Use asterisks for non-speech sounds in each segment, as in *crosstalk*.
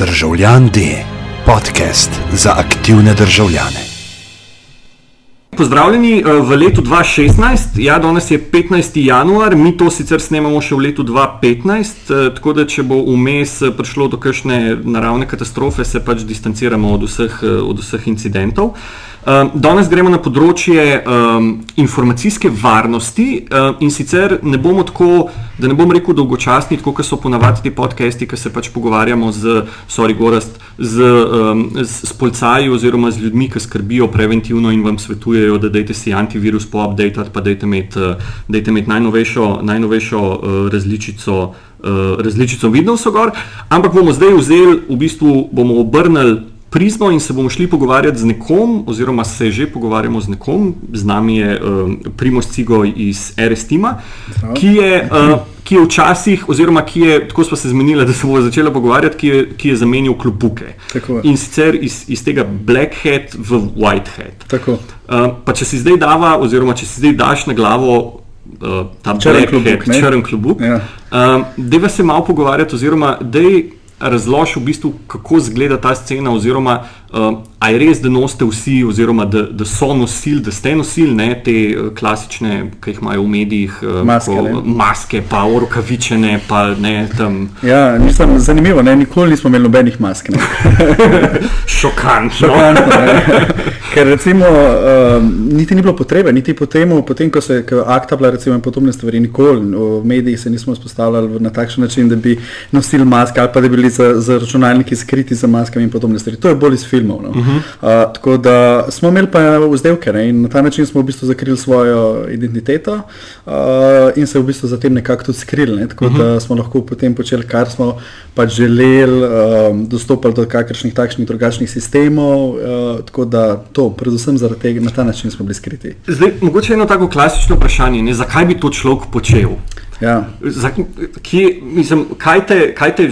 Državljan D, podcast za aktivne državljane. Pozdravljeni eh, v letu 2016. Ja, danes je 15. januar, mi to sicer snemamo še v letu 2015, eh, tako da če bo vmes eh, prišlo do kakšne naravne katastrofe, se pač distanciramo od vseh, od vseh incidentov. Um, danes gremo na področje um, informacijske varnosti um, in sicer ne bomo tako, da ne bom rekel dolgočasni, kot so ponavadi ti podcasti, ki se pač pogovarjamo z, sorry, gorast, z, um, z, z polcaji oziroma z ljudmi, ki skrbijo preventivno in vam svetujejo, da dajte si antivirus po update ali pa dajte imeti, uh, dajte imeti najnovejšo, najnovejšo uh, različico. Uh, različico Windows, ampak bomo zdaj vzeli, v bistvu bomo obrnili prizmo in se bomo šli pogovarjati z nekom, oziroma se že pogovarjamo z nekom, z nami je uh, Primoš Cigo iz RSTIMA, ki je. Uh, Ki je včasih, oziroma ki je, tako smo se zmenili, *laughs* da se bomo začeli pogovarjati, ki je, ki je zamenil klobuke. In sicer iz, iz tega black hat v white hat. Uh, pa če si zdaj dava, oziroma če si zdaj daš na glavo uh, ta črn klobuk, črn klobuk, ja. uh, da se malo pogovarjati, oziroma da razloži v bistvu, kako izgleda ta scena, oziroma uh, ali je res, da nosite vsi, oziroma da, da so nosili, da ste nosili ne, te uh, klasične, ki jih imajo v medijih, uh, maske, ko, maske, pa orokavičene. Pa, ne, ja, nisem, zanimivo, ne, nikoli nismo imeli nobenih mask. *laughs* Šokantno. Šokantno Ker recimo, uh, niti ni bilo potrebe, niti po tem, potem, ko se je akta bila, recimo, in podobne stvari, nikoli v medijih se nismo spostavljali na takšen način, da bi nosili maske ali pa da bi bili za, za računalniki skriti za maskami in podobne stvari. To je bolj iz filmov. No. Uh -huh. uh, tako da smo imeli pa vzdevke ne? in na ta način smo v bistvu zakrili svojo identiteto uh, in se v bistvu zatem nekako tudi skrili. Ne? Tako uh -huh. da smo lahko potem počeli, kar smo pač želeli, um, dostopali do kakršnih takšnih drugačnih sistemov. Uh, tako da to, predvsem zaradi tega, na ta način smo bili skriti. Zdaj, mogoče eno tako klasično vprašanje, ne? zakaj bi to človek počel? Ja. Za, kje, mislim, kaj, te, kaj, te,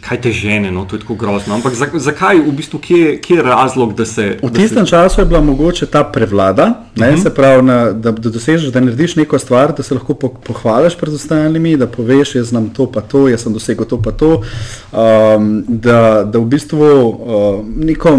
kaj te žene, no, to je tako grozno. Ampak za, zakaj, v bistvu, kje, kje je razlog, da se. V tistem se... času je bila mogoče ta prevlada, ne, uh mhm. -huh. pravi, na, da, da dosežeš, da narediš neko stvar, da se lahko po, pohvališ pred ostalimi, da poveš, jaz znam to, pa to, jaz sem dosegel to, pa to. Um, da, da v bistvu uh, neko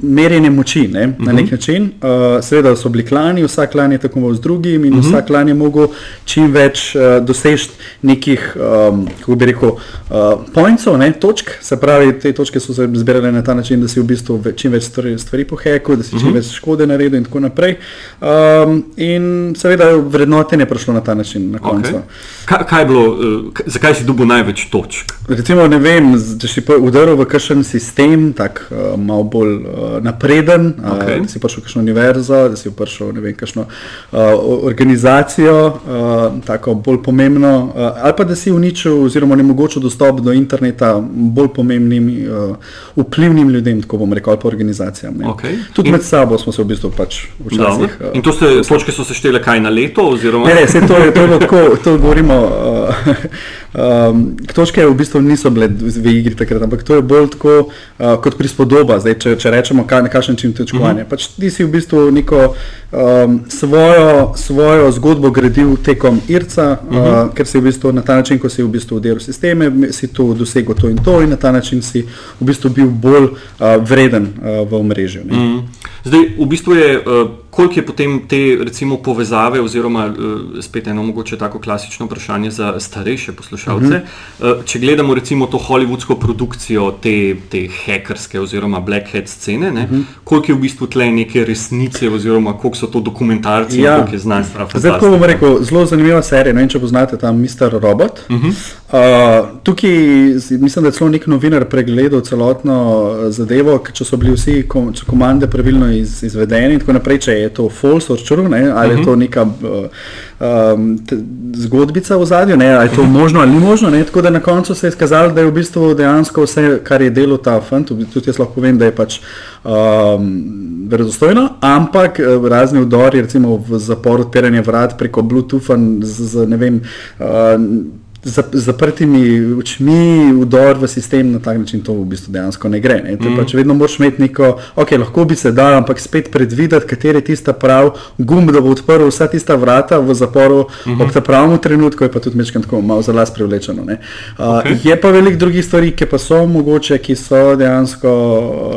merjenje moči ne, uh -huh. na nek mhm. način. Uh, seveda so bili klani, vsak klan je tako z drugim in uh mhm. -huh. vsak klan je mogel čim več uh, doseči dosež nekih, um, kako bi rekel, uh, pointov, ne, točk. Se pravi, te točke so se zbirale na ta način, da si v bistvu čim več stvari, stvari pohekal, da si čim uh mhm. -huh. več škode naredil in tako naprej. Um, in seveda vrednotenje je prišlo na ta način na koncu. Okay. Kaj, kaj bilo, uh, zakaj si dobil največ točk? Recimo, ne vem, če si udaril v kakšen sistem, tako uh, malo bolj uh, napreden, okay. uh, da si prišel v kakšno univerzo, da si prišel v kakšno uh, organizacijo, uh, tako bolj pomembno pomembno, uh, ali pa da si uničil, oziroma onemogočil dostop do interneta bolj pomembnim, uh, vplivnim ljudem, tako bomo rekli, pa organizacijam. Okay. Tudi in, med sabo smo se v bistvu pač včasih. Uh, in to ste, točke so se štele kaj na leto? Oziroma? Ne, ne, se to je, to je tako, to govorimo. *laughs* Uh, Um, točke v bistvu niso bile v igri takrat, ampak to je bolj tako uh, kot prispodoba. Zdaj, če, če rečemo, kaj, na kakšen način točkovanje. Uh -huh. pač ti si v bistvu neko um, svojo, svojo zgodbo gradil tekom IRCA, uh -huh. uh, ker si v bistvu na ta način, ko si v bistvu delal sisteme, si tu dosegel to in to, in na ta način si v bistvu bil bolj uh, vreden uh, v. Uh -huh. Zdaj, v bistvu je. Uh, koliko je potem te recimo, povezave, oziroma uh, spet eno mogoče tako klasično vprašanje za starejše poslušalce. Uh -huh. uh, če gledamo recimo to hollywoodsko produkcijo, te, te hackerske oziroma black hat scene, uh mhm. -huh. koliko je v bistvu tle neke resnice, oziroma koliko so to dokumentarci, ja. koliko je znanstveno. Zdaj, ko bom rekel, zelo zanimiva serija. No, če poznate tam Mr. Robot. Uh -huh. Uh, tukaj mislim, da je celo nek novinar pregledal celotno zadevo, če so bili vsi kom komande pravilno iz izvedeni in tako naprej je to false or true, ne? ali uh -huh. je mhm. to neka uh, um, zgodbica v zadju, ali je to možno ali ni možno. Ne? Tako da na koncu se je izkazalo, da je v bistvu dejansko vse, kar je delo ta fant, tudi jaz lahko povem, da je pač um, verozostojno, ampak razni vdori, recimo v zaporu odpiranja vrat preko Bluetootha z, z ne vem. Uh, zaprtimi očmi vdor v sistem na tak način to v bistvu dejansko ne gre. Ne. Mm. Pač vedno moraš imeti neko, ok, lahko bi se dal, ampak spet predvideti, kateri je tista prav gumb, da bo odprl vsa tista vrata v zaporu mm -hmm. ob tem pravem trenutku, je pa tudi mečkam tako malo za las privlečeno. Uh, okay. Je pa veliko drugih stvari, ki pa so mogoče, ki so dejansko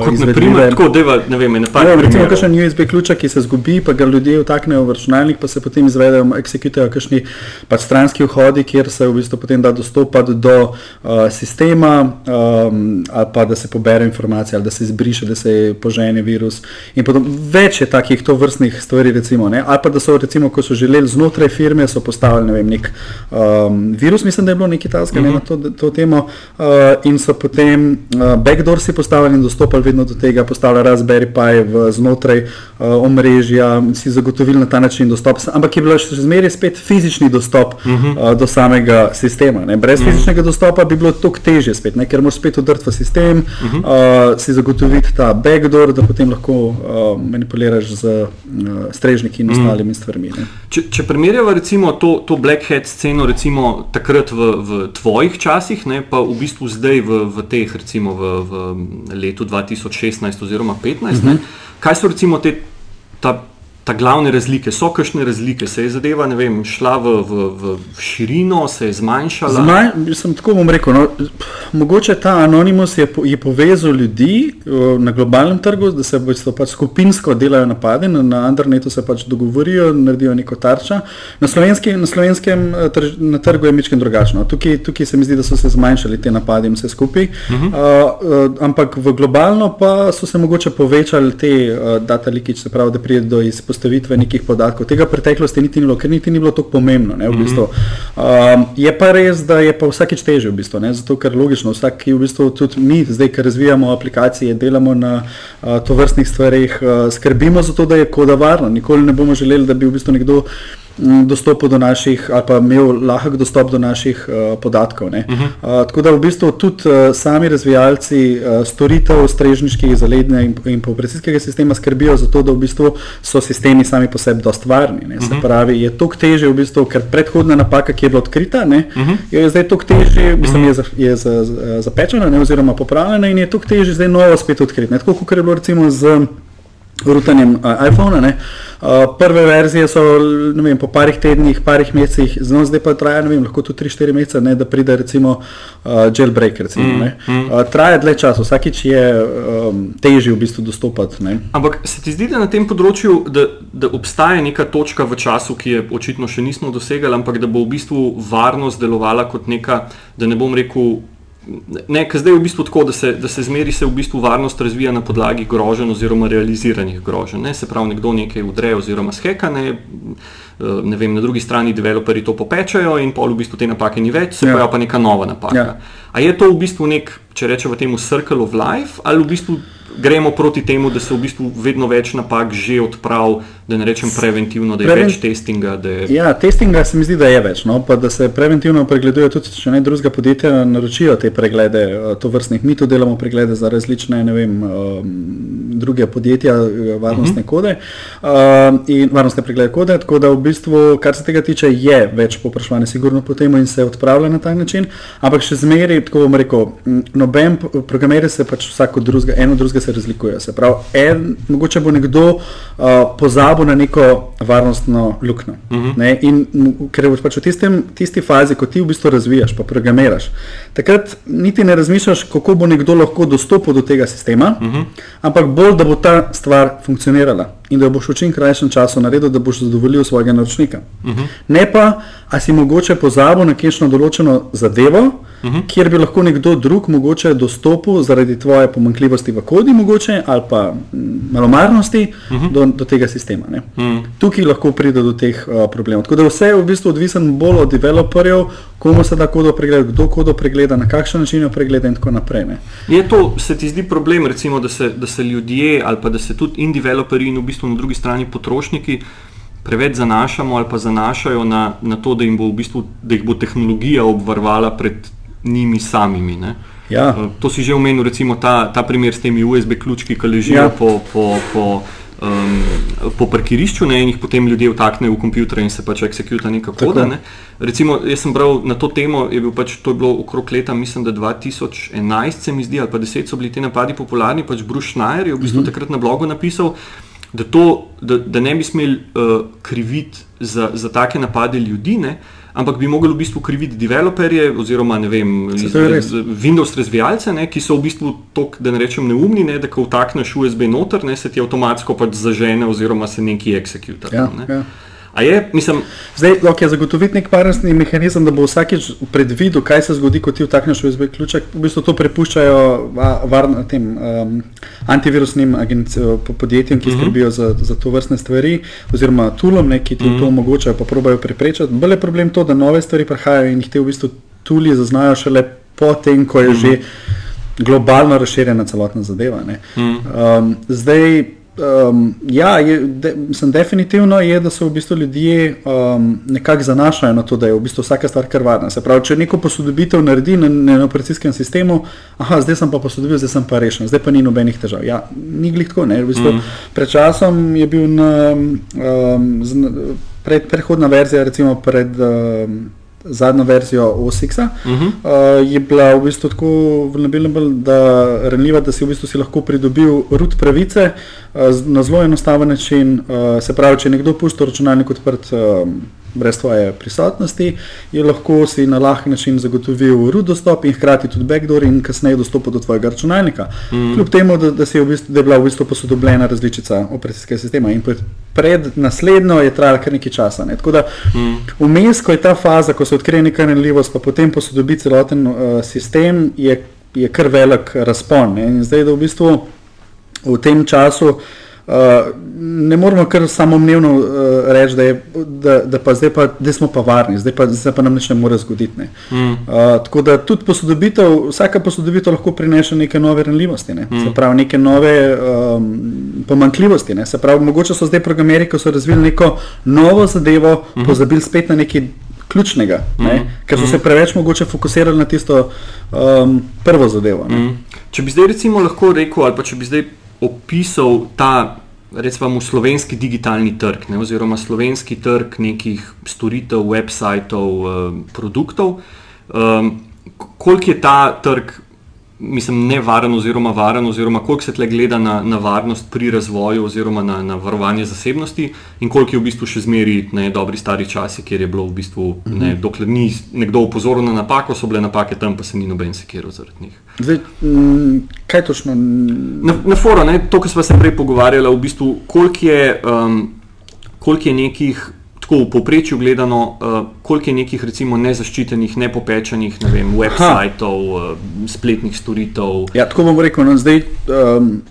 Kot naprimer, tako, deva, ne vem, ne pa ne. Recimo, kakšen USB ključa, ki se zgubi, pa ga ljudje vtaknejo v računalnik, pa se potem izvedejo, eksekutajo kakšni pač stranski vhodi, kjer se v bistvu potem da dostopati do uh, sistema, um, ali pa da se pobere informacije, ali da se izbriše, da se požene virus. In potom več je takih to vrstnih stvari, recimo, ne? ali pa da so, recimo, ko so želeli znotraj firme, so postavili ne vem, nek um, virus, mislim, da je bilo nekaj tasga uh -huh. ne, na to, to temo, uh, in so potem uh, backdoorsi postavili in dostopali vedno do tega, postavili Raspberry Pi v, znotraj uh, omrežja, si zagotovili na ta način dostop, ampak je bilo še zmeraj spet fizični dostop uh -huh. uh, do samega sistema. Ne. Brez -huh. fizičnega dostopa bi bilo to težje, spet, ne, ker moraš spet udrti v sistem, uh -huh. uh, si zagotoviti ta backdoor, da potem lahko uh, manipuliraš z uh, strežniki in ostalimi stvarmi. Ne. Če, če primerjava recimo to, to Black Hat sceno recimo takrat v, v tvojih časih, ne, pa v bistvu zdaj v, v teh recimo v, v letu 2016 oziroma 2015, uh -huh. ne, kaj so recimo te ta, ta glavne razlike, so kakšne razlike, se je zadeva vem, šla v, v, v širino, se je zmanjšala. Zmaj, sem tako bom rekel. No, mogoče ta anonimus je, je povezal ljudi na globalnem trgu, da se pač skupinsko delajo napade, na, na internetu se pač dogovorijo, naredijo neko tarča. Na, na slovenskem trž, na trgu je mičken drugačno. Tukaj, tukaj se mi zdi, da so se zmanjšali te napade in vse skupaj. Uh -huh. uh, uh, ampak v globalno pa so se mogoče povečali te uh, data leakage, se pravi, da pride do izpostavljanja postavitve nekih podatkov. Tega preteklosti niti ni bilo, ker niti ni bilo tako pomembno. Ne, v bistvu. um, je pa res, da je pa vsakeč teže, v bistvu, ne, zato ker logično, vsak, v bistvu, tudi mi, zdaj, ker razvijamo aplikacije, delamo na uh, to vrstnih stvarih, uh, skrbimo za to, da je koda varno. Nikoli ne bomo želeli, da bi v bistvu nekdo dostopu do naših, ali pa imel lahek dostop do naših uh, podatkov. Uh -huh. uh, tako da v bistvu tudi uh, sami razvijalci uh, storitev strežniških zaledne in, in operacijskega sistema skrbijo za to, da v bistvu so sistemi sami po sebi dost varni. Uh -huh. Se pravi, je to teže, v bistvu, ker predhodna napaka, ki je bila odkrita, ne, uh -huh. je zdaj to teže, mislim, je, za, je za, za, zapečena ne, oziroma popravljena in je to teže zdaj novo spet odkriti. Tako kot je bilo recimo z rutanjem uh, iPhona. Ne. Uh, prve verzije so vem, po parih tednih, parih mesecih, zelo zdaj pa traja, vem, lahko tudi 3-4 mesece, ne, da pride recimo uh, jailbreak. Recimo, mm, mm. Uh, traja dlje časa, vsakič je um, težje v bistvu dostopati. Ne. Ampak se ti zdi, da na tem področju, da, da obstaja neka točka v času, ki je očitno še nismo dosegali, ampak da bo v bistvu varnost delovala kot neka, da ne bom rekel, Ne, zdaj je v bistvu tako, da se, da se zmeri se v bistvu varnost razvija na podlagi groženj oziroma realiziranih groženj. Ne. Se pravi, nekdo nekaj udre oziroma skeka, ne, eh, ne vem, na drugi strani developerji to popečajo in pol v bistvu te napake ni več, se ja. pojavi pa neka nova napaka. Ja. A je to v bistvu nek, če rečemo temu, circle of life ali v bistvu gremo proti temu, da se v bistvu vedno več napak že odpravi, da ne rečem preventivno, da je Prevent... več testinga. Je... Ja, testinga se mi zdi, da je več. No? Pa da se preventivno pregledujejo tudi, če ne druga podjetja naročijo te preglede, eh, to vrstnih. Mi tu delamo preglede za različne vem, um, druge podjetja, eh, varnostne uh mhm. -huh. kode um, in varnostne preglede kode. Tako da v bistvu, kar se tega tiče, je več poprašovanja, sigurno po tem in se odpravlja na ta način. Ampak še zmeraj, tako bom rekel, noben programer se pač vsako drugega, eno drugega se razlikujejo. Se pravi, en, mogoče bo nekdo uh, pozabil na neko varnostno luknjo. Uh mhm. -huh. In ker je pač v tistem, tisti fazi, ko ti v bistvu razvijaš, pa programiraš, takrat niti ne razmišljaš, kako bo nekdo lahko dostopil do tega sistema, uh mhm. -huh. ampak bolj, da bo ta stvar funkcionirala in da boš v čim krajšem času naredil, da boš zadovoljil svojega naročnika. Uh mhm. -huh. Ne pa, a si mogoče pozabil na kakšno določeno zadevo, uh -huh. kjer bi lahko nekdo drug mogoče dostopil zaradi tvoje pomankljivosti v kodi mogoče, ali pa malomarnosti uh mhm. -huh. do, do tega sistema. Uh -huh. Tukaj lahko pride do teh uh, problemov. Tako da vse je v bistvu odvisno bolj od developerjev, komu se da kodo pregleda, kdo kodo pregleda, na kakšen način jo pregleda in tako naprej. Ne. Je to, se ti zdi problem, recimo, da, se, da se ljudje ali pa da se tudi in developerji in v bistvu na drugi strani potrošniki preveč zanašamo ali pa zanašajo na, na to, da, v bistvu, da jih bo tehnologija obvarovala pred njimi samimi. Ja. Uh, to si že omenil, recimo ta, ta primer s temi USB ključki, ki ležijo ja. po, po, po um, po parkirišču ne, in jih potem ljudje vtaknejo v komputer in se pač executa neka koda. Ne. Recimo, jaz sem bral na to temo, je bil pač to je bilo okrog leta, mislim, da 2011 se mi zdi, ali pa 10 so bili ti napadi popularni, pač Bruce Schneier je v bistvu uh -huh. takrat na blogu napisal, da, to, da, da ne bi smeli uh, kriviti za, za take napade ljudi, ne, ampak bi mogli v bistvu kriviti developerje oziroma vem, Windows razvijalce, ne, ki so v bistvu tako, da ne rečem, neumni, ne, da ko vtakneš USB noter, ne, se ti avtomatsko pač zažene oziroma se neki executor. Ja, ne. ja. Je, mislim, Zdaj, okay, zagotoviti nek varnostni mehanizem, da bo vsakeč predvidel, kaj se zgodi, ko ti vtakneš USB ključek. V bistvu to prepuščajo varno, tem, um, antivirusnim agenci, podjetjem, ki uh -huh. skrbijo za, za to vrstne stvari, oziroma tulom, ne, ki ti uh -huh. to omogočajo, pa probajo preprečiti. Bolj je problem to, da nove stvari prihajajo in jih te v bistvu tuli zaznajo šele potem, ko je uh -huh. že globalno razširjena celotna zadeva. Uh -huh. um, zdaj, Um, ja, je, de, mislim, definitivno je, da se v bistvu ljudje um, nekako zanašajo na to, da je v bistvu vsaka stvar kar varna. Se pravi, če neko posodobitev naredi na, na operacijskem sistemu, aha, zdaj sem pa posodobil, zdaj sem pa rešen, zdaj pa ni nobenih težav. Ja, ni glih tako. V bistvu, mm. Pred časom je bil na, um, z, pred, prehodna verzija, recimo pred. Um, zadnjo verzijo OSX-a, uh -huh. uh, je bila v bistvu tako da ranljiva, da si v bistvu si lahko pridobil root pravice uh, na zelo enostaven način. Uh, se pravi, če nekdo pusti računalnik odprt. Uh, brez tvoje prisotnosti, je lahko si na lahki način zagotovil root dostop in hkrati tudi backdoor in kasneje dostop do tvojega računalnika. Mm. Kljub temu, da, da, v bistvu, da je bila v bistvu posodobljena različica operacijskega sistema in pred, pred naslednjo je trajala kar nekaj časa. Ne. Tako da mm. vmes, ko je ta faza, ko se odkrije neka renljivost, pa potem posodobi celoten uh, sistem, je, je kar velik razpon. Ne. In zdaj, da v bistvu v tem času Uh, ne moramo kar samomnevno uh, reči, da, da, da, pa zdaj pa, da smo pa varni, zdaj pa, zdaj pa nam nič ne more zgoditi. Ne. Mm. Uh, tako da tudi posodobitev, vsaka posodobitev lahko prinese neke nove ranljivosti, ne. mm. se pravi neke nove um, pomankljivosti. Ne. Se pravi, mogoče so zdaj programeri, ko so razvili neko novo zadevo, mm. pozabili spet na nekaj ključnega, mm. ne, ker so mm. se preveč mogoče fokusirali na tisto um, prvo zadevo. Mm. Če bi zdaj recimo lahko rekel, ali pa če bi zdaj opisal ta, recimo, slovenski digitalni trg, ne, oziroma slovenski trg nekih storitev, websajtov, eh, produktov. Um, koliko je ta trg mislim, nevaren oziroma varen, oziroma koliko se tle gleda na, na varnost pri razvoju oziroma na, na varovanje zasebnosti in koliko je v bistvu še zmeri ne, dobri stari časi, kjer je bilo v bistvu, mm -hmm. ne, dokler ni nekdo upozoril na napako, so bile napake tam, pa se ni noben sekiral zaradi njih. Zdaj, mm, kaj točno? Na, na fora, ne, to, kar smo se prej pogovarjali, v bistvu, koliko je, um, koliko je nekih tako v povprečju gledano, uh, koliko je nekih recimo nezaščitenih, nepopečenih, ne vem, websajtov, uh, spletnih storitev. Ja, tako bom rekel, no, zdaj. Um,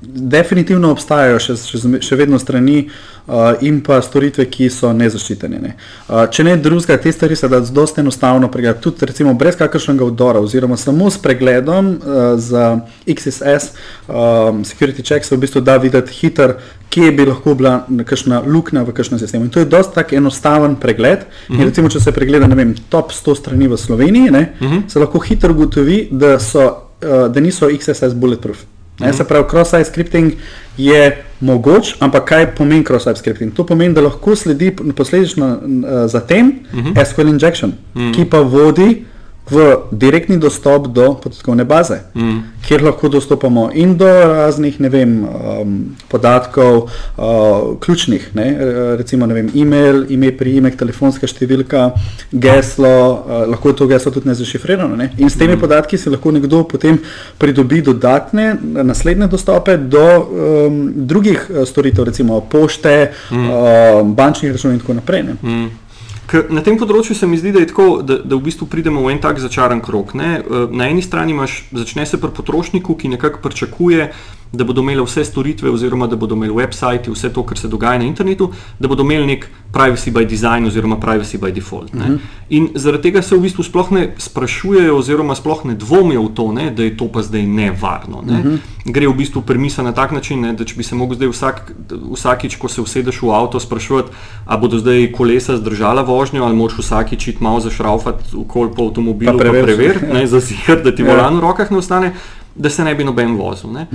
Definitivno obstajajo še, še, še vedno strani uh, in pa storitve, ki so nezaščitene. Ne. Uh, če ne drugega, te stvari se da zelo enostavno pregledati, tudi recimo, brez kakršnega vdora, oziroma samo s pregledom uh, za XSS, um, security checks, v bistvu da videti hiter, kje bi lahko bila kakšna luknja v kakšnem sistemu. In to je dosta tak enostaven pregled. Uh -huh. recimo, če se pregleda vem, top 100 strani v Sloveniji, ne, uh -huh. se lahko hitro ugotovi, da, uh, da niso XSS bulletproof. Ne, se pravi, cross-site scripting je mogoč, ampak kaj pomeni cross-site scripting? To pomeni, da lahko sledi posledično uh, za tem uh -huh. SQL injection, uh -huh. ki pa vodi v direktni dostop do podatkovne baze, mm. kjer lahko dostopamo in do raznih vem, um, podatkov, uh, ključnih, ne, recimo ne vem, e-mail, ime, priimek, telefonska številka, geslo, uh, lahko je to geslo tudi nezašifrirano. Ne, in s temi mm. podatki si lahko nekdo potem pridobi dodatne, naslednje dostope do um, drugih uh, storitev, recimo pošte, mm. uh, bančnih računov in tako naprej. Na tem področju se mi zdi, da, tako, da, da v bistvu pridemo v en tak začaran krok. Ne? Eh, na eni strani imaš, začne se pri potrošniku, ki nekako pričakuje, da bodo imeli vse storitve, oziroma da bodo imeli website, vse to, kar se dogaja na internetu, da bodo imeli nek privacy by design oziroma privacy by default. Uh mhm. -huh. In zaradi tega se v bistvu sploh ne sprašujejo, oziroma sploh ne dvomijo v to, ne, da je to pa zdaj nevarno. Ne. Uh mhm. -huh. Gre v bistvu premisa na tak način, ne, da če bi se mogel zdaj vsak, vsakič, ko se usedeš v avto, sprašovati, ali bodo zdaj kolesa zdržala vožnjo, ali moš vsakič iti malo zašraufati v kol po avtomobilu, pa preveriti, prever, ja. za zihar, da ti volan v rokah ne ostane. Da se ne bi noben vozil. Ne.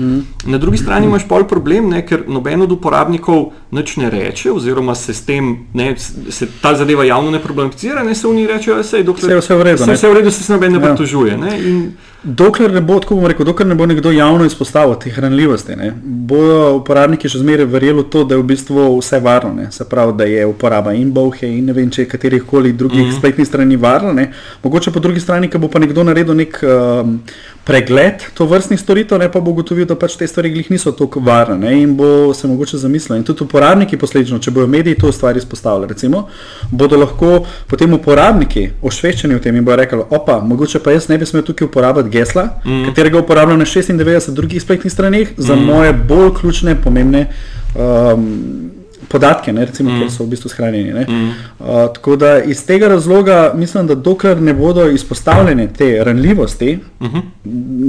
Na drugi strani imaš pol problem, ne, ker noben od uporabnikov nič ne reče, oziroma se s tem, ne, se ta zadeva javno ne problematizira, ne se v njih reče, da Saj je vse v redu, je vse v redu, se s noben ne Ja. pritožuje. Ne, in, Dokler ne bo, tako bom rekel, dokler ne bo nekdo javno izpostavil teh ranljivosti, ne, bodo uporabniki še zmeraj verjeli v to, da je v bistvu vse varno. Ne, se pravi, da je uporaba in bohe in ne vem, če katerih koli drugih mm -hmm. spletnih strani varna. Ne. Mogoče po drugi strani, ko bo pa nekdo naredil nek um, pregled to vrstnih storitev, ne, pa bo ugotovil, da pač te stvari glih niso tako varne ne, in bo se mogoče zamislil. In tudi uporabniki posledično, če bodo mediji to stvar izpostavili, recimo, bodo lahko potem uporabniki osveščeni v tem in bodo rekli, opa, mogoče pa jaz ne bi smel tukaj uporabljati gesla, mm. katerega uporabljam na 96 drugih spletnih straneh za mm. moje bolj ključne, pomembne um, podatke, ne, recimo, mm. ker so v bistvu shranjeni. ne. mm, Uh, tako da iz tega razloga mislim, da dokler ne bodo izpostavljene te ranljivosti, uh mhm. -huh.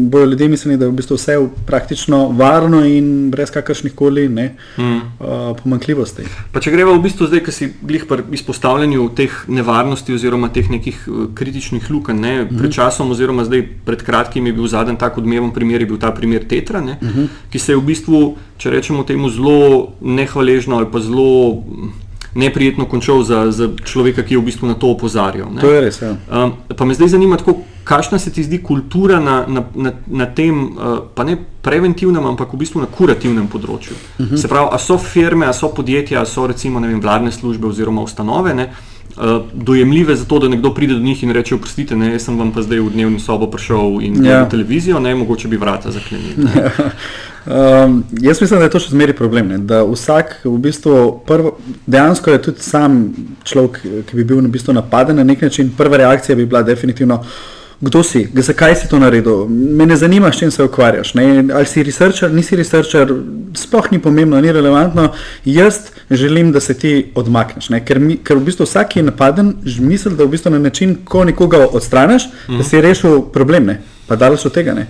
bodo ljudje mislili, da je v bistvu vse praktično varno in brez kakršnih koli ne, mm. uh, pomankljivosti. Pa če greva v bistvu zdaj, ki si glih pri izpostavljanju teh nevarnosti oziroma teh nekih eh, kritičnih lukenj, ne, Mhm. pred časom oziroma zdaj pred kratkim je bil zadnji tak odmeven primer, je bil ta primer Tetra, ne, Mhm. ki se je v bistvu, če rečemo temu, zelo nehvaležno ali pa zelo neprijetno končal za, za človeka, ki je v bistvu na to opozarjal. Ne. To je res. Ja. Um, pa me zdaj zanima, tako, kakšna se ti zdi kultura na, na, na, na tem, uh, pa ne preventivnem, ampak v bistvu na kurativnem področju. Uh -huh. Se pravi, a so firme, a so podjetja, a so recimo vem, vladne službe oziroma ustanove. Ne, Uh, dojemljive za to, da nekdo pride do njih in reče: Oprostite, ne, jaz sem vam pa zdaj v dnevno sobo prišel in ja. televizijo, ne, mogoče bi vrata zaklenili. *laughs* ne." Um, jaz mislim, da je to še zmeraj problem. Ne? Da vsak, v bistvu, prvo, dejansko je tudi sam človek, ki bi bil v bistvu napaden na nek način, prva reakcija bi bila definitivno. Kdo si, zakaj si to naredil? Me ne zanima, s čim se ukvarjaš. Ne? Ali si researcher, nisi researcher, sploh ni pomembno, ni relevantno. Jaz želim, da se ti odmakneš. ne. Ker, mi, ker v bistvu vsak, ki je napaden, misli, da v bistvu na način, ko nekoga odstraniš, mm -hmm. da si rešil problem. Ne? Pa daleč od tega. Ne?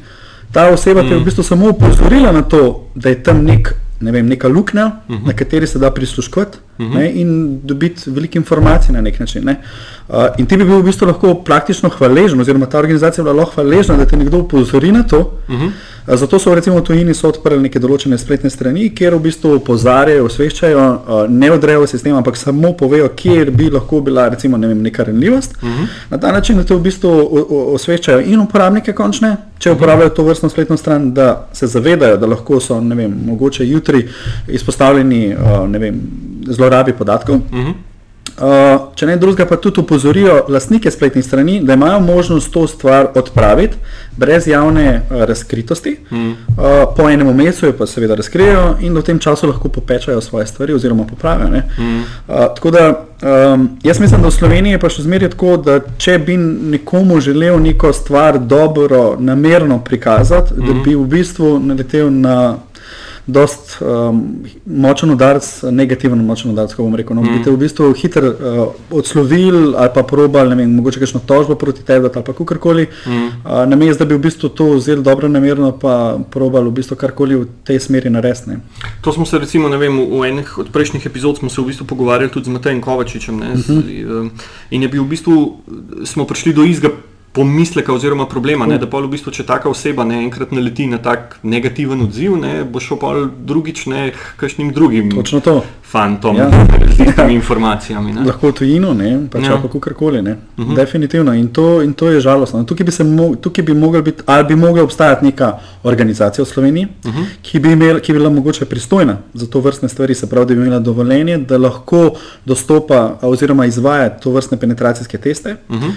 Ta oseba te je v bistvu samo upozorila na to, da je tam nek, ne vem, neka luknja, uh -huh. na kateri se da prisluškovati uh -huh. in dobiti veliko informacij na nek način. Ne. Uh, in ti bi bil v bistvu lahko praktično hvaležen, oziroma ta organizacija bi bila lahko hvaležna, da te nekdo upozori na to. Uh -huh. uh, zato so recimo v tujini so odprli neke določene spletne strani, kjer v bistvu opozarjajo, osveščajo, uh, ne odrejo sistem, ampak samo povejo, kjer bi lahko bila recimo ne vem, neka renljivost. Uh -huh. Na ta način, da te v bistvu osveščajo in uporabnike končne, če uporabljajo to vrstno spletno stran, da se zavedajo, da lahko so, ne vem, mogoče jutri izpostavljeni uh, ne vem, zlorabi podatkov. Uh -huh. Uh, če ne drugega, pa tudi upozorijo lastnike spletnih strani, da imajo možnost to stvar odpraviti brez javne uh, razkritosti. Mm. Uh, po enem mesecu jo pa seveda razkrijejo in v tem času lahko popečajo svoje stvari oziroma popravijo. Mm. Uh, tako da um, jaz mislim, da v Sloveniji je pa še zmeraj tako, da če bi nekomu želel neko stvar dobro, namerno prikazati, mm. da bi v bistvu naletel na dost um, močen udarc, negativen močen udarc, ko bom rekel. No, mm. Bi te v bistvu hitro uh, odslovili ali pa probali, ne vem, mogoče kakšno tožbo proti tebi ali pa kakorkoli. Mm. Uh, Namesto, da bi v bistvu to vzeli dobro namerno, pa probali v bistvu karkoli v tej smeri narediti. ne. To smo se recimo, ne vem, v enih od prejšnjih epizod smo se v bistvu pogovarjali tudi z Matejem Kovačičem. Ne, z, uh, in je bil v bistvu, smo prišli do izga pomisleka oziroma problema, ne, da pa v bistvu, če taka oseba ne, enkrat naleti na tak negativen odziv, ne, bo šel pa drugič ne k kakšnim drugim to. fantom Ja. z istimi *laughs* informacijami. Ne. Lahko tujino, ne, pač Ja. ja. pa kakorkoli. Uh -huh. Definitivno. In to, in to je žalostno. Tukaj bi, mo tukaj bi mogel biti, ali bi mogla obstajati neka organizacija v Sloveniji, uh -huh. ki, bi imel, ki bi bila mogoče pristojna za to vrstne stvari, se pravi, da bi imela dovoljenje, da lahko dostopa oziroma izvaja to vrstne penetracijske teste. Uh -huh.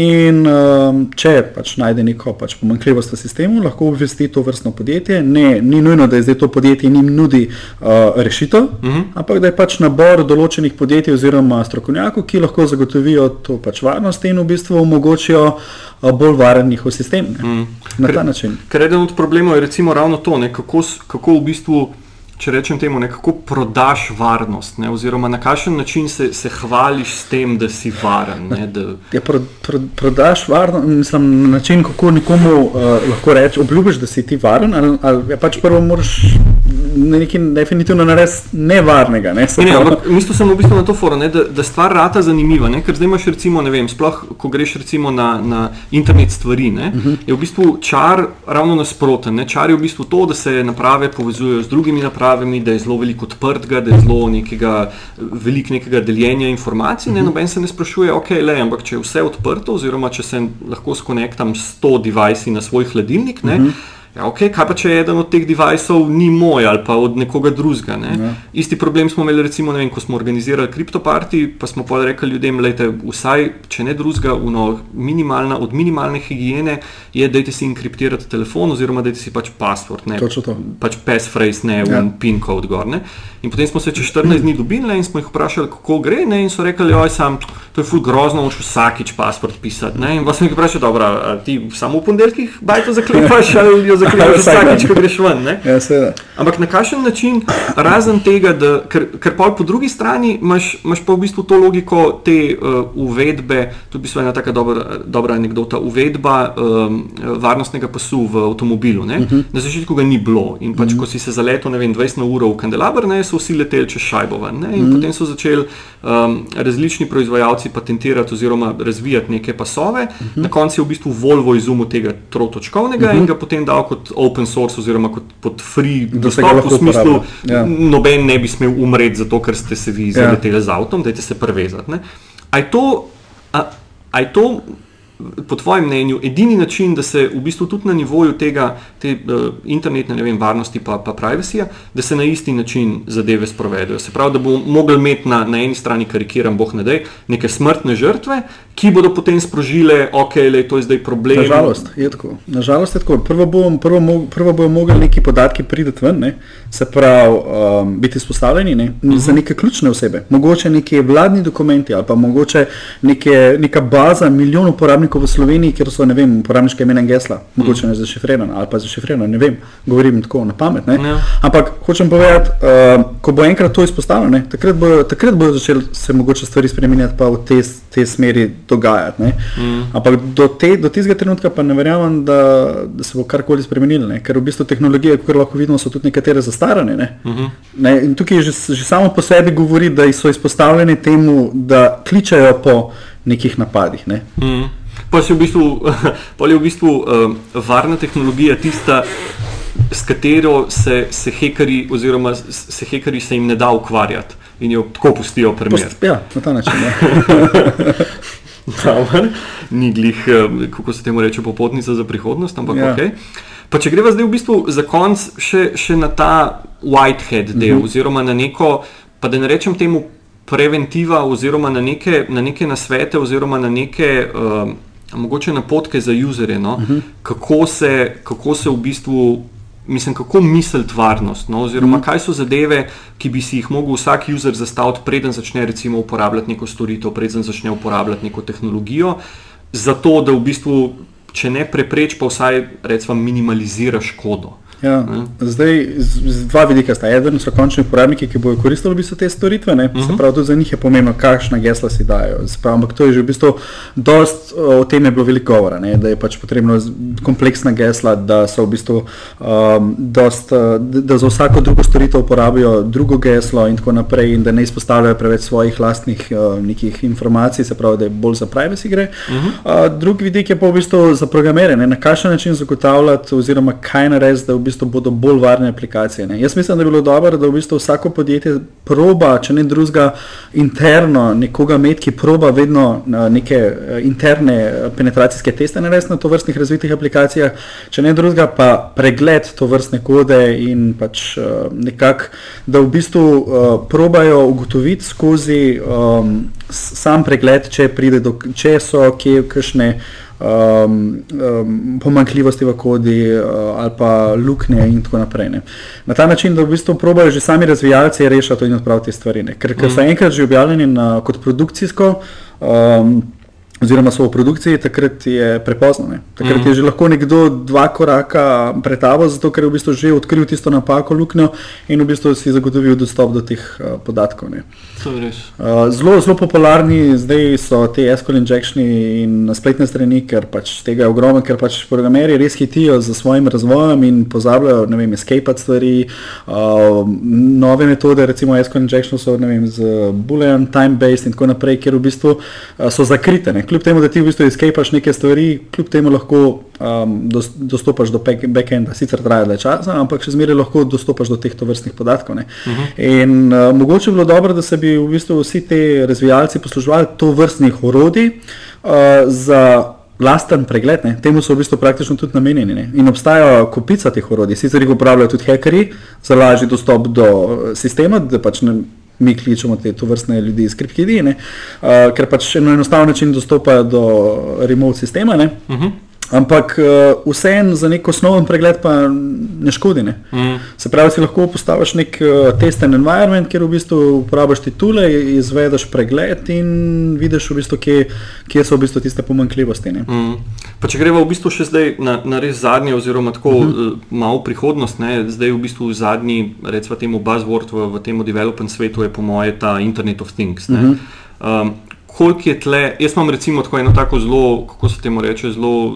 In um, če pač najde neko pač pomanjkljivost v sistemu, lahko obvesti to vrstno podjetje. Ne, ni nujno, da je zdaj to podjetje njim nudi uh, rešitev, uh -huh. ampak da je pač nabor določenih podjetij oziroma strokovnjakov, ki lahko zagotovijo to pač varnost in v bistvu omogočijo uh, bolj varen njihov sistem. Ne, na ta način. Ker eden od problemov je recimo ravno to, ne, kako, kako v bistvu, če rečem temu, ne, kako prodaš varnost, ne, oziroma na kakšen način se, se hvališ s tem, da si varen. Ne, da, Ja, pro, pro, prodaš varno, mislim, na način, kako nekomu uh, lahko rečeš, obljubiš, da si ti varen, ali, ali ja, pač prvo moraš nekaj definitivno nares nevarnega. Ne, Ne, ne, ampak mislil sem v bistvu na to forum, ne, da, da stvar rata zanimiva, ne, ker zdaj imaš recimo, ne vem, sploh ko greš recimo na, na internet stvari, ne, uh -huh. je v bistvu čar ravno nasproten. Ne. Čar je v bistvu to, da se naprave povezujejo z drugimi napravami, da je zelo veliko odprtega, da je zelo nekega, veliko nekega deljenja informacij. Ne, noben se ne sprašuje, ok, le, ampak če je vse odprto, oziroma če se lahko skonektam s 100 devajsi na svoj hladilnik, ne, uh -huh. Ja, okay, kaj pa če eden od teh devajsov ni moj ali pa od nekoga drugega? Ne? Ja. Isti problem smo imeli, recimo, vem, ko smo organizirali kriptoparti, pa smo pa rekli ljudem, da vsaj, če ne drugega, minimalna, od minimalne higiene je, da si enkriptirate telefon oziroma da si pač password, ne pač passphrase, ne ja. pin code gor. Ne? In potem smo se čez 14 dni dobili in smo jih vprašali, kako gre. Ne? In so rekli, oj, sam, to je ful grozno, moš vsakič password pisati. Ne? In vas mi vprašali, dobro, ti samo v ponedeljkih bajto zaklepaš *laughs* ali jo zaklepaš vsakič, ko greš ven. Ja, Ampak na kakšen način, razen tega, da, ker, ker pa po drugi strani imaš, imaš pa v bistvu to logiko te uh, uvedbe, to je v bistvu ena taka dobra, dobra anekdota, uvedba um, varnostnega pasu v avtomobilu. Uh Mhm. -huh. Na začetku ga ni bilo in pač, uh -huh. ko si se zaletel, ne vem, 20 na uro v kandelabr, ne, so vsi leteli čez šajbo. In mm. potem so začeli um, različni proizvajalci patentirati oziroma razvijati neke pasove. Mm -hmm. Na koncu je v bistvu Volvo izumil tega trotočkovnega mm -hmm. in ga potem dal kot open source oziroma kot, kot free dostop v smislu, ja. noben ne bi smel umreti zato, ker ste se vi zaleteli ja. z avtom, dajte se prevezati. A je to, a, a je to po tvojem mnenju, edini način, da se v bistvu tudi na nivoju tega te, uh, internetne vem, varnosti pa, pa privacyja, da se na isti način zadeve sprovedejo. Se pravi, da bomo mogli imeti na, na eni strani, karikiram, boh ne dej, neke smrtne žrtve, ki bodo potem sprožile, ok, le, to je zdaj problem. Nažalost je tako. Nažalost je tako. Prvo, bom, prvo, mo, prvo bojo mogli neki podatki prideti ven, ne? se pravi, um, biti izpostavljeni ne? uh -huh. za neke ključne osebe. Mogoče neki vladni dokumenti ali pa mogoče neke, neka baza milijon uporabnikov v Sloveniji, kjer so, ne vem, uporabniške imena in gesla, mogoče ne zašifrirana ali pa zašifrirana, ne vem, govorim tako na pamet. Ne? Ja. Ampak hočem povedati, uh, ko bo enkrat to izpostavljeno, takrat bojo, takrat bojo začeli se mogoče stvari spremenjati pa v te, te smeri dogajati. Mm. Ampak do, te, do tistega trenutka pa ne verjamem, da, da se bo karkoli spremenilo, ne? ker v bistvu tehnologije, kot lahko vidimo, so tudi nekatere zastarane. Ne? Mm -hmm. ne? In tukaj že, že samo po sebi govori, da so izpostavljeni temu, da kličajo po nekih napadih. Ne? Mm. Pa je v bistvu, *laughs* je v bistvu um, varna tehnologija tista, s katero se, se hekari, oziroma se hekari se jim ne da ukvarjati in jo tako pustijo primer. Post, ja, na ta način. *laughs* Dobar, ni glih, kako se temu reče, popotnica za prihodnost, ampak ja. ok. Pa če greva zdaj v bistvu za konc še, še na ta whitehead del, uh -huh. oziroma na neko, pa da ne rečem temu preventiva, oziroma na neke, na neke nasvete, oziroma na neke um, mogoče napotke za userje, no? uh -huh. kako, se, kako se v bistvu mislim, kako misliti varnost, no? oziroma mm. kaj so zadeve, ki bi si jih mogel vsak user zastaviti, preden začne recimo uporabljati neko storitev, preden začne uporabljati neko tehnologijo, zato da v bistvu, če ne prepreč, pa vsaj recimo minimalizira škodo. Ja, zdaj, z, z dva vidika sta. Eden so končni uporabniki, ki bodo koristili v bistvu te storitve, uh -huh. se mhm. pravi, tudi za njih je pomembno, kakšna gesla si dajo. Pravi, ampak to je že v bistvu, dost, o tem je bilo veliko govora, ne? da je pač potrebno kompleksna gesla, da so v bistvu, um, dost, da za vsako drugo storitev uporabijo drugo geslo in tako naprej, in da ne izpostavljajo preveč svojih lastnih uh, nekih informacij, se pravi, da je bolj za privacy gre. Uh -huh. uh, drugi vidik je pa v bistvu za programere, ne? na kakšen način zagotavljati oziroma kaj narediti, da v bistvu bistvu bodo bolj varne aplikacije. Ne. Jaz mislim, da bi bilo dobro, da v bistvu vsako podjetje proba, če ne drugega, interno nekoga imeti, ki proba vedno neke eh, interne eh, penetracijske teste narediti na to vrstnih razvitih aplikacijah, če ne drugega, pa pregled to vrstne kode in pač nekako, da v bistvu probajo ugotoviti skozi um, sam pregled, če do, če so kje kakšne um, um, pomankljivosti v kodi uh, ali pa luknje in tako naprej. Ne. Na ta način, da v bistvu probajo že sami razvijalci rešiti in odpraviti stvari. Ne. Ker, ker so mm. enkrat že objavljeni na, kot produkcijsko. Um, oziroma so v produkciji, takrat je prepozno. Ne. Takrat mm. je že lahko nekdo dva koraka pretavo, zato ker je v bistvu že odkril tisto napako, luknjo in v bistvu si zagotovil dostop do teh uh, podatkov. Uh, zelo, zelo popularni zdaj so te SQL injectioni in spletne strani, ker pač tega je ogromno, ker pač programeri res hitijo za svojim razvojem in pozabljajo, ne vem, escape stvari. Uh, nove metode, recimo SQL injection so, ne vem, z boolean, time-based in tako naprej, kjer v bistvu uh, so zakrite. Ne kljub temu, da ti v bistvu escapaš neke stvari, kljub temu lahko um, dostopaš do backenda, sicer traja dlje časa, ampak še zmeraj lahko dostopaš do teh tovrstnih podatkov. Uh mhm. -huh. In uh, mogoče bi bilo dobro, da se bi v bistvu vsi ti razvijalci posluževali to vrstnih orodij uh, za. Lasten pregled, ne? temu so v bistvu praktično tudi namenjeni. Ne? In obstajajo kupica teh orodij, sicer jih uporabljajo tudi hackerji za lažji dostop do uh, sistema, da pač ne, mi kličemo te vrstne ljudi iz kripkidije, uh, ker pač enostavno način dostopajo do remote sistema. Uh mhm. -huh. Ampak uh, vseeno za nek osnoven pregled pa ne škodi. Ne? Mm. Se pravi, si lahko postaviš nek uh, testen environment, kjer v bistvu uporabiš ti tule, izvedeš pregled in vidiš, v bistvu, kje, kje so v bistvu tiste pomankljivosti. Mm. Če gremo v bistvu še zdaj na, na res zadnje, oziroma tako mm -hmm. malo prihodnost, ne? zdaj v bistvu zadnji, recimo temu buzzword v, v tem development svetu je po moje ta Internet of Things. Mm -hmm. um, koliko je tle. Jaz imam recimo tako eno tako zelo, kako se temu reče, zelo uh,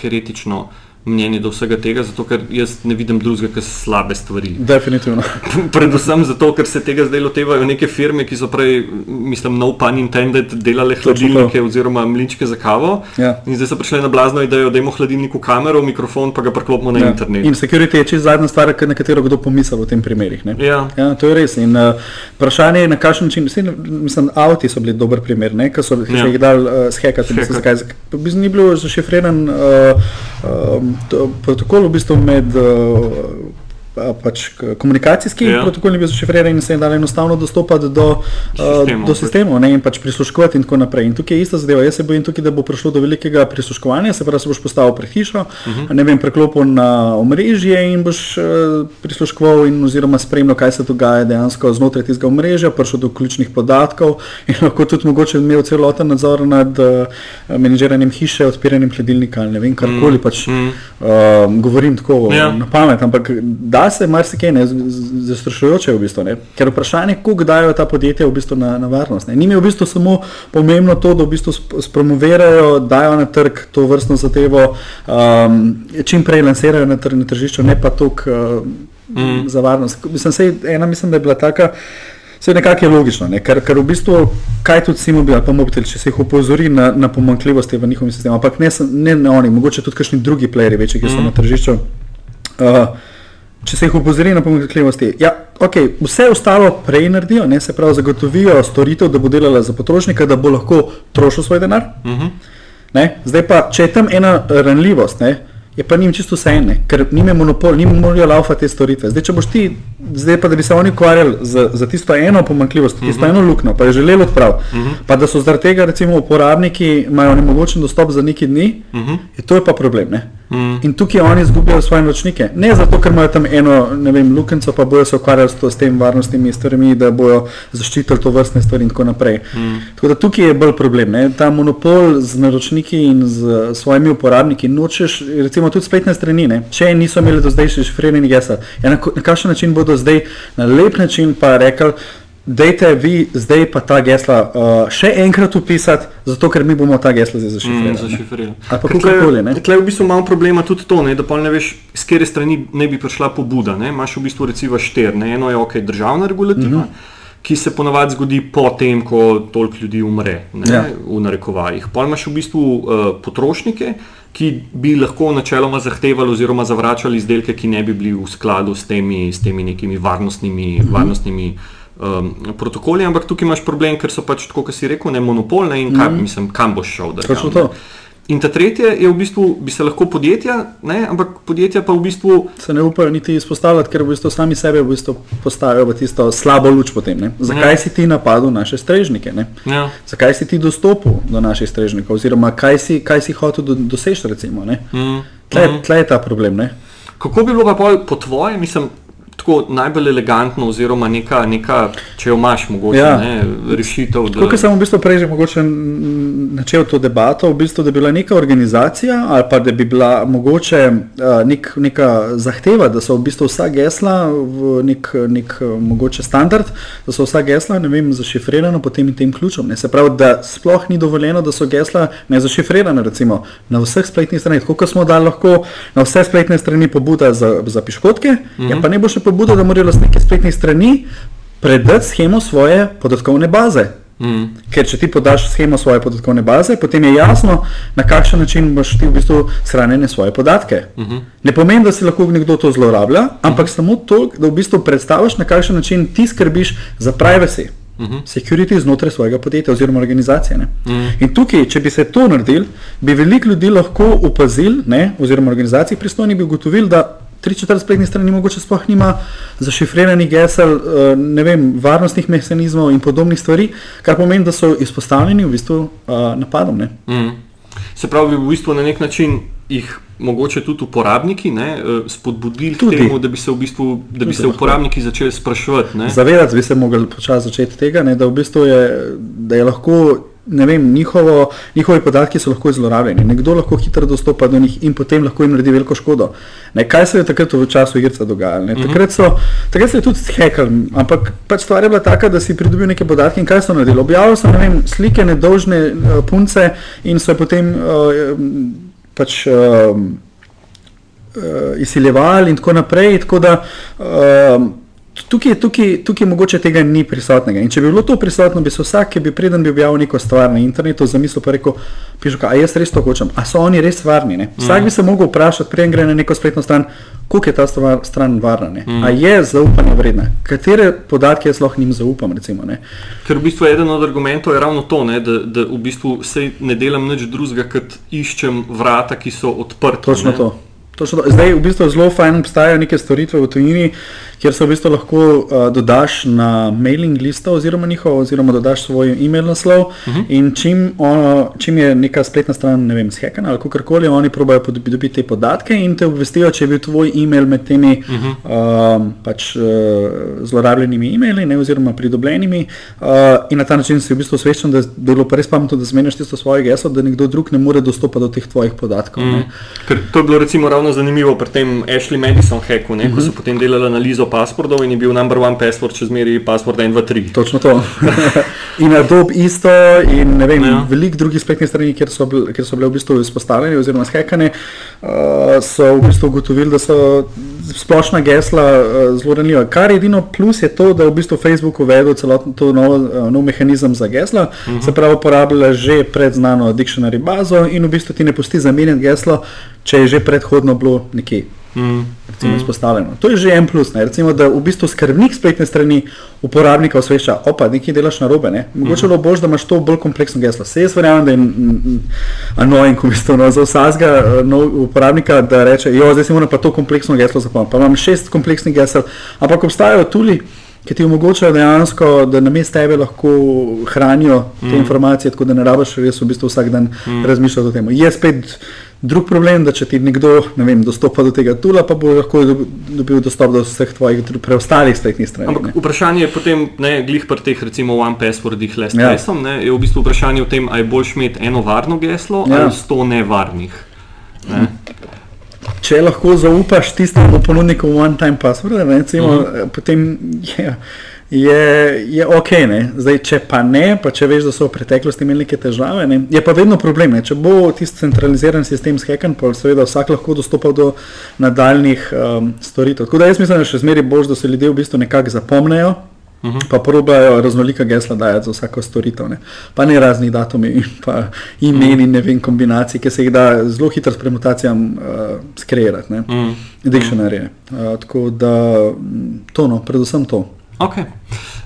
heretično mnenje do vsega tega, zato ker jaz ne vidim drugega, kot slabe stvari. Definitivno. *laughs* Predvsem zato, ker se tega zdaj lotevajo neke firme, ki so prej, mislim, no pun intended, delale hladilnike oziroma mlinčke za kavo. Ja. In zdaj so prišli na blazno idejo, da imamo hladilniku kamero, mikrofon, pa ga preklopimo na ja. internet. In security je čisto zadnja stvar, na katero kdo pomisli v tem primerih. Ja. ja, to je res. In uh, vprašanje je, na kakšen način, vsi, mislim, avti so bili dober primer, ki so ja. jih dali uh, shekati. Ni bilo zašifriran. Uh, um, protokol v bistvu med uh, pač komunikacijski ja. protokol ni bil zašifriran in se je dalo enostavno dostopati do, sistemov, uh, do sistemov ne, in pač prisluškovati in tako naprej. In tukaj je ista zadeva. Jaz se bojim tukaj, da bo prišlo do velikega prisluškovanja, se pravi, se boš postavil pred hišo, uh mhm. -huh. ne vem, preklopil na omrežje in boš uh, prisluškoval in oziroma spremljal, kaj se dogaja dejansko znotraj tistega omrežja, prišel do ključnih podatkov *laughs* in lahko tudi mogoče imel celoten nadzor nad uh, menedžiranjem hiše, odpiranjem hladilnika ali ne vem, karkoli. -huh. pač uh, govorim tako ja. na pamet, ampak da se marsikaj ne zastrašujoče, v bistvu, ker vprašanje, kako dajo ta podjetja v bistvu na, na varnost. Ni mi v bistvu samo pomembno to, da v bistvu spromovirajo, dajo na trg to vrstno zadevo, um, čim prej lansirajo na, tr na tržišču, ne pa tok uh, mm. za varnost. Mislim, sej, ena mislim, da je bila taka. Vse nekako je logično, ne? ker, ker v bistvu, kaj tudi si mobil, pa mobitel, če se jih opozori na, na pomankljivosti v njihovem sistemu, ampak ne, ne na oni, mogoče tudi kakšni drugi playeri, večji, ki so mm. na tržišču. Uh, če se jih opozori na pomanjkljivosti. Ja, okay, vse ostalo prej naredijo, ne, se pravi, zagotovijo storitev, da bo delala za potrošnika, da bo lahko trošil svoj denar. Uh mhm. -huh. Zdaj pa, če je tam ena ranljivost, ne, je pa njim čisto vse ene, ker njim je monopol, njim morajo laufati te storitve. Zdaj, če boš ti, zdaj pa da bi se oni ukvarjali za, za tisto eno pomanjkljivost, tisto uh mhm. -huh. eno luknjo, pa je želeli odpraviti, uh mhm. -huh. pa da so zaradi tega, recimo, uporabniki imajo nemogočen dostop za neki dni, uh -huh. je to je pa problem. Ne? Mm. In tukaj oni izgubljajo svoje nočnike. Ne zato, ker imajo tam eno, ne vem, lukenco, pa bojo se ukvarjali s, to, s tem varnostnimi stvarmi, da bojo zaščitili to vrstne stvari in tako naprej. Mm. Tako da tukaj je bolj problem. Ne? Ta monopol z naročniki in z svojimi uporabniki nočeš, recimo tudi spletne strani, ne? če niso imeli do zdaj še šifrirani gesel. Ja, na, na kakšen način bodo zdaj na lep način pa rekli, Dajte vi zdaj pa ta gesla uh, še enkrat upisati, zato ker mi bomo ta gesla zdaj zašifrirali. Mm, Kakorkoli. Tukaj v bistvu imamo problema tudi to, ne, da pa ne veš, z kere strani ne bi prišla pobuda. Ne. Imaš v bistvu recimo štir, ne. eno je ok, državna regulativa. Mm -hmm. Ki se ponavadi zgodi potem, ko toliko ljudi umre, ne, ja. v narekovajih. Pa imaš v bistvu uh, potrošnike, ki bi lahko načeloma zahtevali oziroma zavračali izdelke, ki ne bi bili v skladu s temi, s temi nekimi varnostnimi, -hmm. varnostnimi um, protokoli, ampak tukaj imaš problem, ker so pač, kot si rekel, ne monopolne in kaj, mm. mislim, kam boš šel. In ta tretje je v bistvu, bi se lahko podjetja, ne, ampak podjetja pa v bistvu. Se ne upajo niti izpostavljati, ker v bistvu sami sebe v bistvu postavijo v tisto slabo luč potem. Ne. Zakaj ja. si ti napadel naše strežnike? Ja. Zakaj si ti dostopil do naših strežnikov? Oziroma, kaj si, kaj si hotel do, doseči, recimo. Mm. Tle, mm. tle je ta problem. Ne. Kako bi bilo pa po tvojem, mislim, tako najbolj elegantno, oziroma neka, neka če jo imaš, mogoče Ja. ne, rešitev. Da, Tukaj sem v bistvu prej že načel to debato, v bistvu, da bi bila neka organizacija ali pa da bi bila mogoče nek, neka zahteva, da so v bistvu vsa gesla v nek, nek mogoče standard, da so vsa gesla, vem, zašifrirana pod tem in tem ključem. Ne? Se pravi, da sploh ni dovoljeno, da so gesla nezašifrirana, recimo na vseh spletnih straneh. Tako kot smo dali lahko na vse spletne strani pobuda za, za piškotke, mm -hmm. ja pa ne bo še pobuda, da morajo lastniki spletnih strani predati schemo svoje podatkovne baze. Mm. Ker če ti podaš schemo svoje podatkovne baze, potem je jasno, na kakšen način boš ti v bistvu shranjene svoje podatke. Uh -huh. Ne pomeni, da si lahko nekdo to zlorablja, ampak uh -huh. samo to, da v bistvu predstaviš, na kakšen način ti skrbiš za privacy. Uh -huh. Security znotraj svojega podjetja oziroma organizacije. Uh -huh. In tukaj, če bi se to naredil, bi veliko ljudi lahko opazil, ne, oziroma organizacij pristojnih bi ugotovili, da tri četrt spletnih strani mogoče sploh nima zašifriranih gesel, eh, ne vem, varnostnih mehanizmov in podobnih stvari, kar pomeni, da so izpostavljeni v bistvu uh, napadom. Ne. Mm. Se pravi, v bistvu na nek način jih mogoče tudi uporabniki ne, eh, spodbudili k Tudi. temu, da bi se, v bistvu, da bi Tudi se lahko. uporabniki začeli spraševati. ne. Zavedati bi se mogli počasi začeti tega, ne, da, v bistvu je, da je lahko. Ne vem, njihovo, njihovi podatki so lahko zlorabljeni, nekdo lahko hitro dostopa do njih in potem lahko jim naredi veliko škodo. Ne, kaj se je takrat v času igrica dogajalo? ne? Takrat, so, takrat se je tudi hekal, ampak pač stvar je bila taka, da si pridobil neke podatke in kaj so naredili. Objavili so ne vem, slike nedolžne uh, punce in so potem uh, pač. Uh, uh, izsiljevali in tako naprej. Tako da, uh, tukaj, tukaj, tukaj mogoče tega ni prisotnega. In če bi bilo to prisotno, bi se vsak, ki bi preden bi objavil neko stvar na internetu, zamislil pa rekel, pišu, a jaz res to hočem, a so oni res varni. Ne? Vsak bi se mogel vprašati, preden gre na neko spletno stran, koliko je ta stvar, stran varna, ne? a je zaupanja vredna, katere podatke jaz lahko njim zaupam. Recimo, ne? Ker v bistvu eden od argumentov je ravno to, ne, da, da v bistvu se ne delam nič drugega, kot iščem vrata, ki so odprta. Točno ne. to. Točno to. Zdaj, v bistvu zelo fajn obstajajo neke storitve v tujini, kjer se v bistvu lahko uh, dodaš na mailing listo oziroma njihov, oziroma dodaš svoj e-mail naslov. Uh -huh. In čim, ono, čim je neka spletna stran, ne vem, shekana ali kakorkoli, oni probajo dobiti te podatke in te obvestijo, če je bil tvoj e-mail med temi uh -huh. uh, pač, uh, zlorabljenimi e-maili ne, oziroma pridobljenimi. Uh, in na ta način si v bistvu osveščen, da bi bilo pa res pametno, da zmeniš tisto svoje geslo, da nekdo drug ne more dostopati do teh tvojih podatkov. Mm. Ker to je bilo recimo ravno zanimivo pri tem Ashley Madison hacku, ne, ko so potem delali analizo passwordov in je bil number one password še zmeraj password 1, 2, 3. Točno to. *laughs* in Adobe isto, in ne vem, Ja. veliko drugih spletnih strani, kjer so, bil, kjer so bile v bistvu izpostavljene oziroma skekane, uh, so v bistvu ugotovili, da so splošna gesla uh, zelo ranljiva. Kar edino plus je to, da je v bistvu Facebook uvedel celoten to nov, uh, nov mehanizem za gesla, uh -huh. se pravi uporablja že predznano dictionary bazo in v bistvu ti ne pusti zamenjati geslo, če je že predhodno bilo nekje Mm. recimo, izpostavljeno. To je že en plus, ne? recimo, da v bistvu skrbnik spletne strani uporabnika osvešča, opa, nekaj delaš na robe. Ne? Mogoče bilo bož, da imaš to bolj kompleksno geslo. Se jaz verjamem, da je mm, mm, annoying, v bistvu, no, za vsakega nov uporabnika, da reče, jo, zdaj si moram pa to kompleksno geslo zapomniti. Pa imam šest kompleksnih gesel, ampak obstajajo tudi. Ki ti omogočajo dejansko, da na mestu tebe lahko hranijo te mm. informacije, tako da ne rabiš res v bistvu vsak dan mm. razmišljati o tem. Je spet drug problem, da če ti nekdo ne vem, dostopa do tega tula, pa bo lahko dob- dobil dostop do vseh tvojih preostalih spletnih strani. ne. Ampak vprašanje je potem, ne, glih pri teh recimo one passwordih, le s Ja. ja. ne, je v bistvu vprašanje o tem, ali je boljš imeti eno varno geslo Ja. ali sto nevarnih. Ne? Če lahko zaupaš tistemu ponudniku one-time password, ne, recimo, uh -huh. potem je, je, je ok. Ne. Zdaj, če pa ne, pa če veš, da so v preteklosti imeli neke težave, ne, je pa vedno problem. Ne. Če bo tisti centraliziran sistem skekan, pa seveda vsak lahko dostopa do nadaljnih um, storitev. Tako da jaz mislim, da še zmeraj bolj, da se ljudje v bistvu nekako zapomnejo. Uh -huh. Pa probajo raznolika gesla dajati za vsako storitev, ne. pa ne raznih datumov in pa imen in ne vem kombinacij, ki se jih da zelo hitro s premutacijami uh, skreirati, ne. Mm. Dictionary. Uh, tako da to, no, predvsem to. Okay.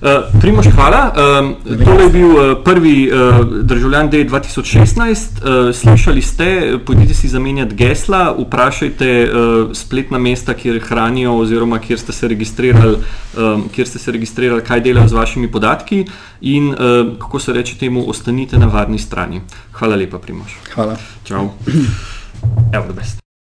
Uh, Primoš, hvala. Um, tole je bil uh, prvi uh, državljan D 2016. Uh, slišali ste, pojdite si zamenjati gesla, vprašajte uh, spletna mesta, kjer hranijo oziroma kjer ste se registrirali, um, kjer ste se registrirali kaj delajo z vašimi podatki in uh, kako se reče temu, ostanite na varni strani. Hvala lepa, Primoš. Hvala. Čau. Evo, the best.